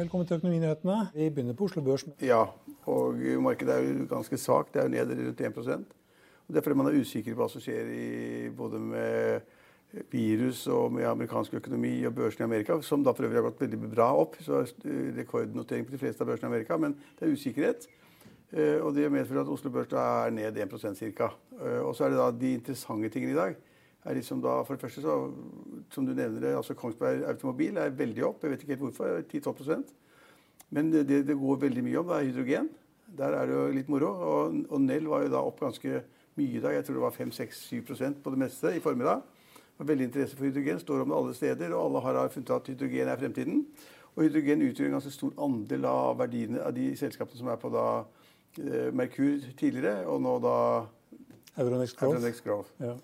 Velkommen til Økonominyhetene. Vi begynner på Oslo Børs. Ja, og markedet er jo ganske svakt. Det er jo ned rundt 1 og Det er fordi man er usikker på hva som skjer i, både med virus og med amerikansk økonomi og børsen i Amerika, som da for øvrig har gått veldig bra opp. Så rekordnotering på de fleste av børsene i Amerika, men det er usikkerhet. Eh, og det medfører at Oslo Børs er ned 1% ca. Og så er det da de interessante tingene i dag. Er liksom da, For det første, så, som du nevner, altså Kongsberg Automobil er veldig opp. Jeg vet ikke helt hvorfor. 10-12 Men det, det, går veldig mye om, det er hydrogen. Der er det jo litt moro. Og, og Nell var jo da opp ganske mye i dag. Jeg tror det var 5-6-7% på det meste i formiddag. Og veldig interesse for hydrogen. Står om det alle steder, og alle har funnet at hydrogen er fremtiden. Og hydrogen utgjør en ganske stor andel av verdiene av de selskapene som er på da eh, Merkur tidligere, og nå da Euronext Growth. Euronext Growth. Ja.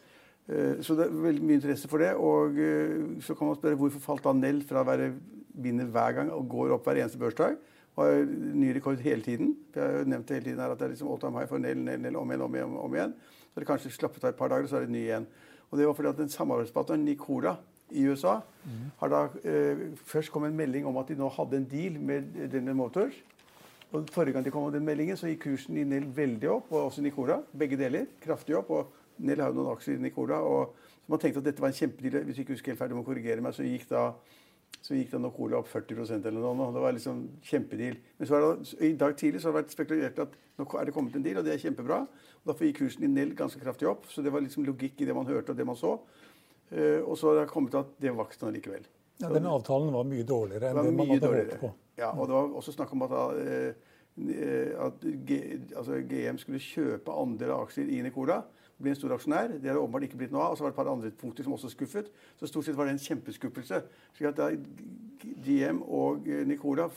Eh, så det er veldig mye interesse for det. Og eh, så kan man spørre hvorfor falt da Nell fra å være vinner hver gang og går opp hver eneste børsdag? Og Har ny rekord hele tiden. Jeg har jo nevnt det hele tiden her at det er liksom all time high for Nell, Nell, Nell om igjen, om igjen. om igjen. Så det kanskje slappet av et par dager, og så er det ny igjen. Og det var fordi at den samarbeidspartneren Nicola i USA mm. har da eh, først kom en melding om at de nå hadde en deal med General Motors. Og Forrige gang de kom med den meldingen, så gikk kursen i Nell veldig opp, og også Nicola. Begge deler. Kraftig opp. og Nell har jo noen aksjer i Nicola. og Man tenkte at dette var en kjempedeal. Hvis jeg ikke husker helt ferdig, må korrigere meg, så gikk da så gikk da Nocola opp 40% eller noe. Det var liksom kjempedeal. Men så det, i dag tidlig så har det vært spekulert at nå er det kommet en deal, og det er kjempebra. Og Derfor gikk kursen i Nell ganske kraftig opp. Så det var liksom logikk i det man hørte og det man så. Uh, og så har det kommet til at det var ikke sånn likevel. Ja, Den avtalen var mye dårligere enn det, man hadde håpet på. Ja, og det var også snakk om at, uh, at G, altså GM skulle kjøpe andel av aksjer i Nicola bli en stor aksjonær. Det har det åpenbart ikke blitt noe av. Og så var det et par andre punkter som også skuffet. Så stort sett var det en kjempeskuffelse. slik at da GM og eh, Nicola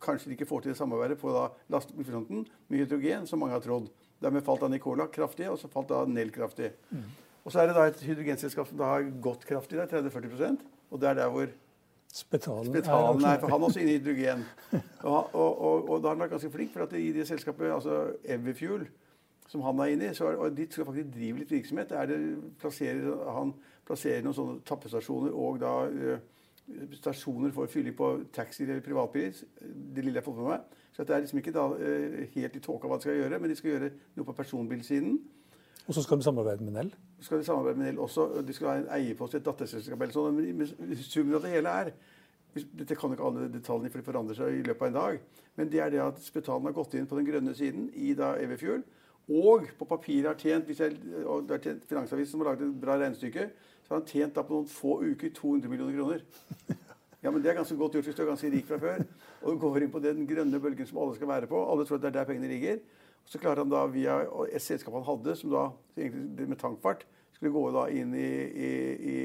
kanskje ikke får til det samarbeidet på lastebilfronten med hydrogen, som mange har trodd. Dermed falt da Nicola kraftig, og så falt da Nell kraftig. Mm. Og så er det da et hydrogenselskap som da har gått kraftig, 30-40% Og det er der hvor Spetalen, Spetalen er, for han er også inne i hydrogen. Og, og, og, og da har han vært ganske flink, for at i det selskapet, altså Everfuel, som han er inne i. Så, og dit skal faktisk drive litt virksomhet. Er det plasserer, han plasserer noen sånne tappestasjoner og da uh, stasjoner for fylling på taxier eller privatbiler. Det lille jeg har fått med meg. Så det er liksom ikke da, uh, helt i tåka hva de skal gjøre, men de skal gjøre noe på personbilsiden. Og så skal de samarbeide med Nell? Skal de samarbeide med Nell også. De skal ha en eierpost i et datterselskap eller sånn. Men summen av det hele er dette kan ikke alle detaljene, for de forandrer seg i løpet av en dag. Men det er det at Spetalen har gått inn på den grønne siden i da Everfuel og på papiret har tjent hvis jeg, og det er tjent Finansavisen som har laget et bra regnestykke, så har han tjent da på noen få uker 200 millioner kroner. Ja, men Det er ganske godt gjort hvis du er ganske rik fra før. Og du går inn på den grønne bølgen som alle skal være på. Alle tror at det er der pengene ligger. Og så klarer han da via et selskap han hadde, som da egentlig med tankfart skulle gå da inn i, i, i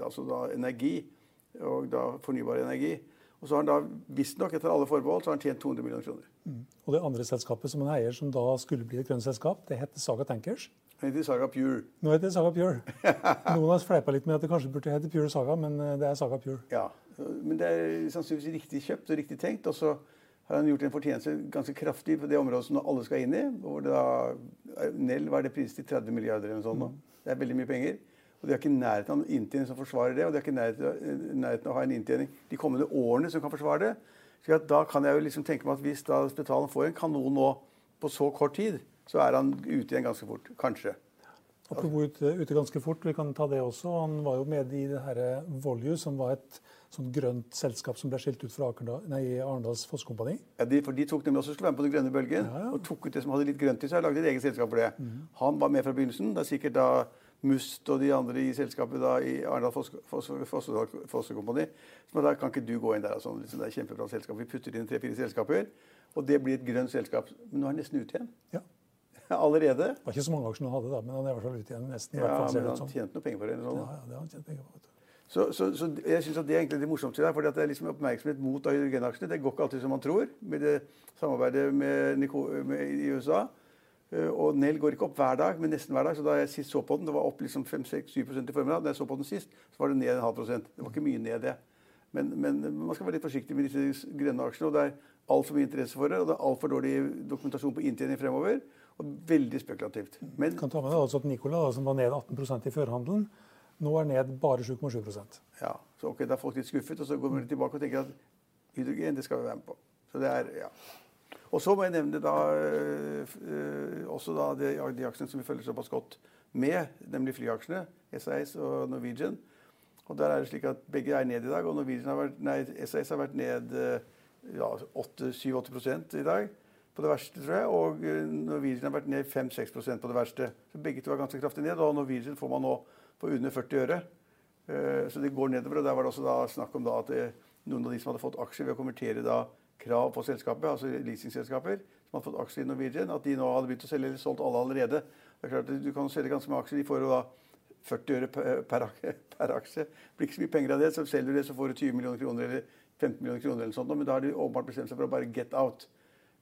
altså da energi, og da fornybar energi. Og så har han da visstnok etter alle forbehold så har han tjent 200 millioner kroner. Mm. Og det andre selskapet som han eier, som da skulle bli et grønt selskap, det heter Saga Tankers. Det heter Saga Pure. Nå heter det Saga Pure. Noen har fleipa litt med at det kanskje burde hete Pure Saga, men eh, det er Saga Pure. Ja, Men det er sannsynligvis riktig kjøpt og riktig tenkt. Og så har han gjort en fortjeneste ganske kraftig på det området som alle skal inn i. hvor det da, Nell var det priset til 30 milliarder eller noe sånt. Mm. Det er veldig mye penger. Og de har ikke nærheten av en inntjening som forsvarer det. Og de har ikke nærheten, nærheten av å ha en inntjening de kommende årene som kan forsvare det. Så da kan jeg jo liksom tenke meg at hvis da Spetalen får en kanon nå på så kort tid, så er han ute igjen ganske fort. Kanskje. Apropos ute, ute, ganske fort, vi kan ta det også. Han var jo med i det her Volue, som var et sånn grønt selskap som ble skilt ut fra nei, Arendals Fosskompani. Ja, de, for de tok nemlig også skulle være med på den grønne bølgen Ja, ja. og tok ut det som hadde litt grønt i seg, og lagde et eget selskap for det. Mm. Han var med fra begynnelsen. Det er sikkert da Must og de andre i selskapet da, i Arendal Fossekompani. Foss- Foss- som da kan ikke du gå inn der. Sånn, liksom, det er kjempebra selskap. Vi putter inn tre-fire selskaper, og det blir et grønt selskap. Men nå er han nesten ute igjen. Ja. Allerede. Det var ikke så mange aksjer han hadde, da, men han er i hvert fall ute igjen. nesten. Ja, fall men han tjente noe penger på det. Eller Ja, sånn. ja, det har han tjent penger på. vet du. Så, så, så jeg synes at det er egentlig det morsomste der, fordi at det er liksom oppmerksomhet mot hydrogenaksjene. Det går ikke alltid som man tror med det samarbeidet med, Nico, med, i USA. Eh, Og Nell går ikke opp hver dag, men nesten hver dag. Så da jeg sist så på den, det var opp liksom 5-6-7% i formiddag. Da jeg så på den sist, så var det ned en halv prosent. Det var ikke mye ned, det. Men, men man skal være litt forsiktig med disse grønne aksjene. og Det er altfor mye interesse for det, og det er altfor dårlig dokumentasjon på inntjening fremover. Og veldig spekulativt. Men kan ta med deg altså at Nicola, som var ned 18% i førhandelen, nå er ned bare 7,7 Ja, så ok, Da er folk litt skuffet, og så går de tilbake og tenker at hydrogen det skal vi være med på. Så det er, ja. Og så må jeg nevne da, øh, øh, også da de, de aksjene som vi følger såpass godt med, nemlig flyaksjene, SAS og Norwegian. Og der er det slik at Begge er ned i dag, og Norwegian har vært, nei, SAS har vært ned øh, ja, 7-8 i dag på det verste, tror jeg. Og øh, Norwegian har vært ned 5-6% på det verste. Så begge to er ganske kraftig ned. Og Norwegian får man nå for under 40 øre. Eh, Så det går nedover. og Der var det også snakk om at eh, noen av de som hadde fått aksjer ved å konvertere da krav på selskapet, altså leasingselskaper, som hadde fått aksjer i Norwegian, at de nå hadde begynt å selge eller solgt alle allerede. Det er klart at Du kan selge ganske mange aksjer. De får jo da 40 øre per, per, aksje. Det blir ikke så mye penger av det. Så selger du det, så får du 20 millioner kroner eller 15 millioner kroner. eller sånt, Men da har de åpenbart bestemt seg for å bare get out.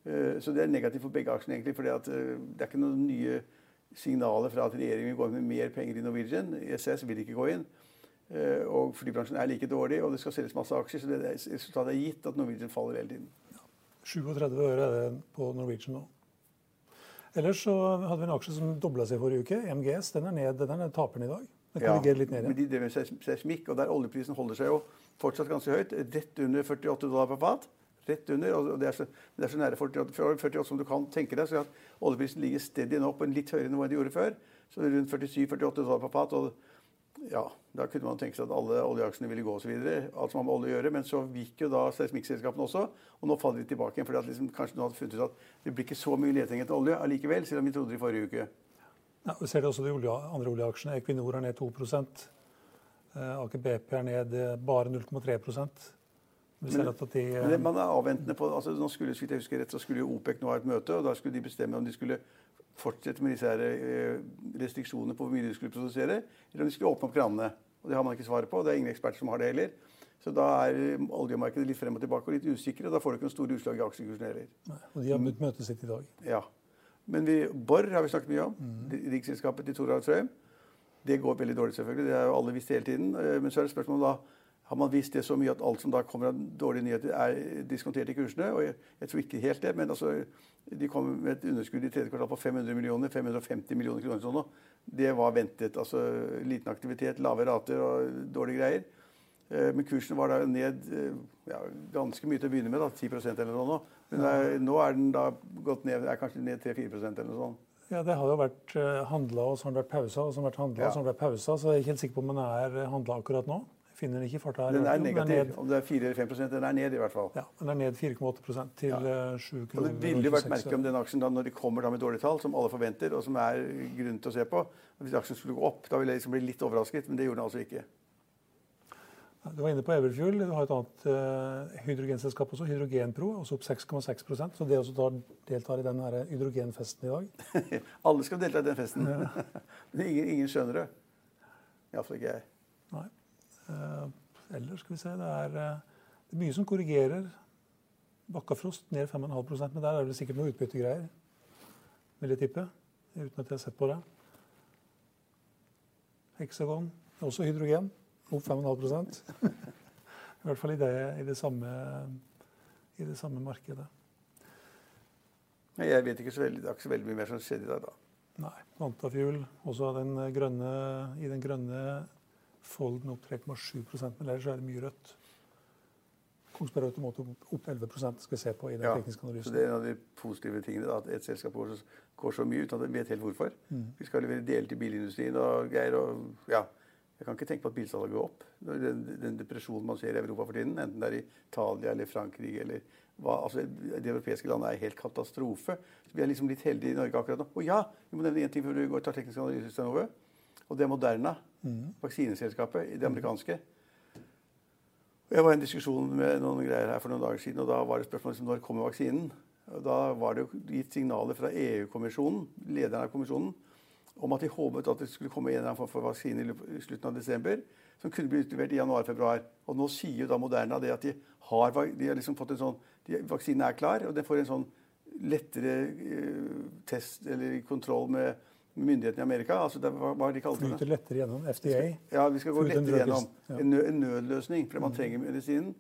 Eh, Så det er negativt for begge aksjene, egentlig. For det er ikke noen nye signaler fra at regjeringen vil gå inn med mer penger i Norwegian. ISS vil ikke gå inn. Eh, Og flybransjen er like dårlig, og det skal selges masse aksjer. Så det er, resultatet er gitt at Norwegian faller hele tiden. 37 øre er det på Norwegian nå. Ellers så hadde vi en aksje som dobla seg forrige uke. MGS den er ned, den er taperen i dag. Den korrigerer litt ned Men igjen. de drev med seis- seismikk, og der oljeprisen holder seg jo fortsatt ganske høyt. Rett under 48 dollar per fat. Rett under, og det er så, det er så nære 48, 48 som du kan tenke deg. Så at oljeprisen ligger steady nå på en litt høyere nivå enn de gjorde før. Så rundt 47-48 dollar per fat. og ja, Da kunne man tenke seg at alle oljeaksjene ville gå osv. Alt som har med olje å gjøre. Men så gikk jo da seismikkselskapene også, og nå faller de tilbake igjen. fordi liksom, kanskje nå hadde funnet ut at det blir ikke så mye leting etter olje allikevel, selv om vi trodde i forrige uke. Ja, vi ser det også de olje, andre oljeaksjene. Equinor er ned 2 eh, Aker BP er ned eh, bare 0,3 Vi ser Men- at de, Men det, eh, man er avventende på, altså nå skulle, jeg husker rett, så skulle OPEC nå ha et møte, og da skulle de bestemme om de skulle fortsette med disse her, eh, restriksjonene på hvor mye de skulle produsere, eller om de skulle åpne opp kranene. Og Det har man ikke svaret på, og det er ingen eksperter som har det heller. Så da er eh, oljemarkedet litt frem og tilbake og litt usikre, og da får du ikke noen store utslag i aksjekursen heller. og de har møtt møtet sitt i dag. Ja. Men vi, Borr har vi snakket mye om. Mm. Riksselskapet til Toralf Trøim. Det går veldig dårlig, selvfølgelig. Det har jo alle visst hele tiden. Eh, Men så er det spørsmålet da har man visst det så mye at alt som da kommer av dårlige nyheter, er diskontert i kursene? Og jeg, jeg tror ikke helt det, men altså, de kom med et underskudd i tredje kvartal på 500 millioner, 550 millioner kroner. Sånn, det var ventet. altså Liten aktivitet, lave rater og dårlige greier. Eh, Men kursen var da ned eh, ja, ganske mye til å begynne med, da, 10% eller noe. nå. Men det er, nå er den da gått ned, er kanskje ned 3-4% eller noe sånt. Ja, Det har jo vært uh, handla, og så har det vært pausa, og så har det vært handla, Ja. og så har det vært pausa. Så jeg er ikke helt sikker på om den er handla akkurat nå. Finner den ikke i farta her. Den er negativ. negativ. er Om det er 4 eller 5 den er ned i hvert fall. Ja, den er ned 4,8 til Ja. eh, 7 Og det ville vært 26 merkelig om den aksjen da, når de kommer da med dårlige tall, som alle forventer, og som er grunn til å se på Hvis aksjen skulle gå opp, da ville jeg liksom bli litt overrasket, men det gjorde den altså ikke. Du var inne på Everfuel. Du har et annet uh, hydrogenselskap også, Hydrogenpro, også opp 6,6% Så det også tar, deltar i den her hydrogenfesten i dag. Alle skal delta i den festen. men ingen, ingen skjønner det. Iallfall ikke jeg. Nei. Eh, ellers skal vi se Det er, eh, det er mye som korrigerer. Bakkafrost ned 5,5% men der er det vel sikkert noe utbyttegreier, vil jeg tippe. Uten at jeg har sett på det. Hexagon, også hydrogen, opp 5,5 I hvert fall i det, i det, samme, i det samme markedet. Jeg vet ikke så veldig, det er ikke så veldig mye mer som skjedde i dag, da. Nei. Vantafuel, også den grønne, i den grønne folden opp 3,7 men ellers er det mye rødt. Kongsberg Automotive opp 11 skal vi se på i den Ja, tekniske så analysen. Det er en av de positive tingene. Da, at et selskap går så, går så mye uten at en vet helt hvorfor. Vi skal levere deler til bilindustrien og greier. og ja, Jeg kan ikke tenke på at bilsalget går opp. Den, den depresjonen man ser i Europa for tiden, enten det er i Italia eller Frankrike eller hva, altså De europeiske landene er helt katastrofe. Så Vi er liksom litt heldige i Norge akkurat nå. Og ja, vi må nevne én ting før du går tar teknisk analyse. Og det er Moderna, vaksineselskapet, det amerikanske. Jeg var i en diskusjon med noen greier her for noen dager siden, og da var det spørsmål om når kommer vaksinen. Og da var det gitt signaler fra EU-kommisjonen, lederen av kommisjonen, om at de håpet at det skulle komme en eller annen form for vaksine i slutten av desember, som kunne bli utlevert i januar-februar. Og nå sier jo da Moderna det at de har, de har liksom fått en sånn de, Vaksinen er klar, og den får en sånn lettere eh, test eller kontroll med myndighetene i Amerika. Altså det, var, hva de kalte? Flyter lettere gjennom FDA. Ja, vi skal gå lettere gjennom. En, nød, en nødløsning, fordi man trenger medisinen.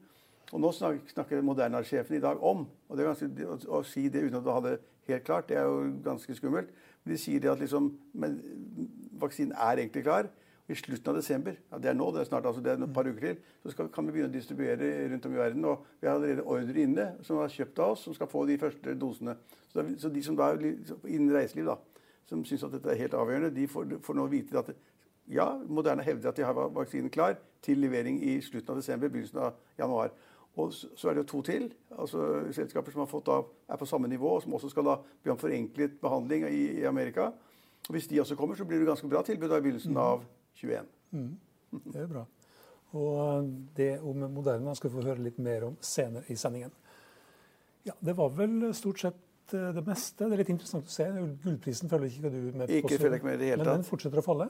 Og nå snak snakker Moderna-sjefen i dag om og det er ganske, å, å si det uten at du har det helt klart, det er jo ganske skummelt. Men de sier det at liksom, men, vaksinen er egentlig klar. I slutten av desember, ja, det er nå, det er snart altså, det er et par uker til, så skal, kan vi begynne å distribuere rundt om i verden. Og vi har allerede ordre inne som har kjøpt av oss, som skal få de første dosene. Så, det, så de som da er innen reiseliv, da, som syns at dette er helt avgjørende, de får, får nå vite at ja, Moderna hevder at de har vaksinen klar til levering i slutten av desember, begynnelsen av januar. Og så er det jo to til, altså selskaper som da, er på samme nivå, og som også skal da bli om forenklet behandling i, i Amerika. Og Hvis de også kommer, så blir det ganske bra tilbud i begynnelsen av 21. Det er bra. Og det om Moderna skal vi få høre litt mer om senere i sendingen. Ja, Det var vel stort sett eh, det meste. Det er litt interessant å se. Gullprisen følger ikke du med på. Ikke følger ikke med i det hele Men den fortsetter å falle.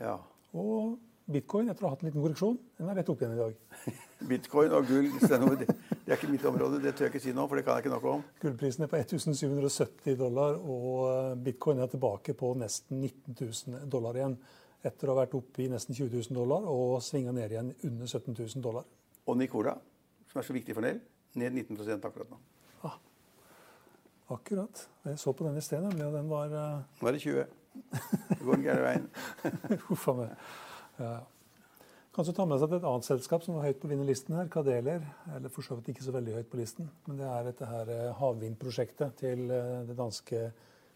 Ja. Og bitcoin, etter å ha hatt en liten korreksjon, den er rett opp igjen i dag. Bitcoin og gull det, det er ikke mitt område, det tør jeg ikke si nå, for det kan jeg ikke noe om. Gullprisen er på 1770 dollar, og eh, bitcoin er tilbake på nesten 19 000 dollar igjen. Etter å ha vært oppe i nesten 20 000 dollar og svinga ned igjen under 17 000 dollar. Og Nicola, som er så viktig for Nell, ned 19% akkurat nå. Akkurat. Jeg så på den i sted, nemlig, og den var eh, Nå er det 20. Det går den gærne veien. Huff a meg. Ja. Kanskje ta med seg et annet selskap som var høyt på vinnerlisten her, Kadeler. Eller for så vidt ikke så veldig høyt på listen. Men det er dette her eh, havvindprosjektet til eh, det danske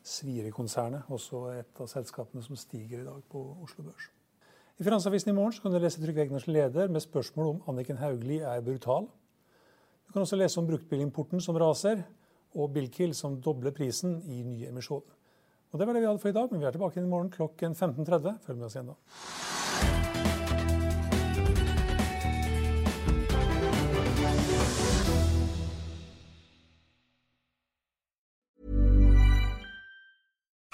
Svire-konsernet. Også et av selskapene som stiger i dag på Oslo Børs. I Finansavisen i morgen så kan du lese Trygve Egners leder med spørsmål om Anniken Hauglie er brutal. Du kan også lese om bruktbilimporten som raser, og Billkill som dobler prisen i ny emisjon. Og Det var det vi hadde for i dag, men vi er tilbake i morgen klokken 15.30. Følg med oss igjen da.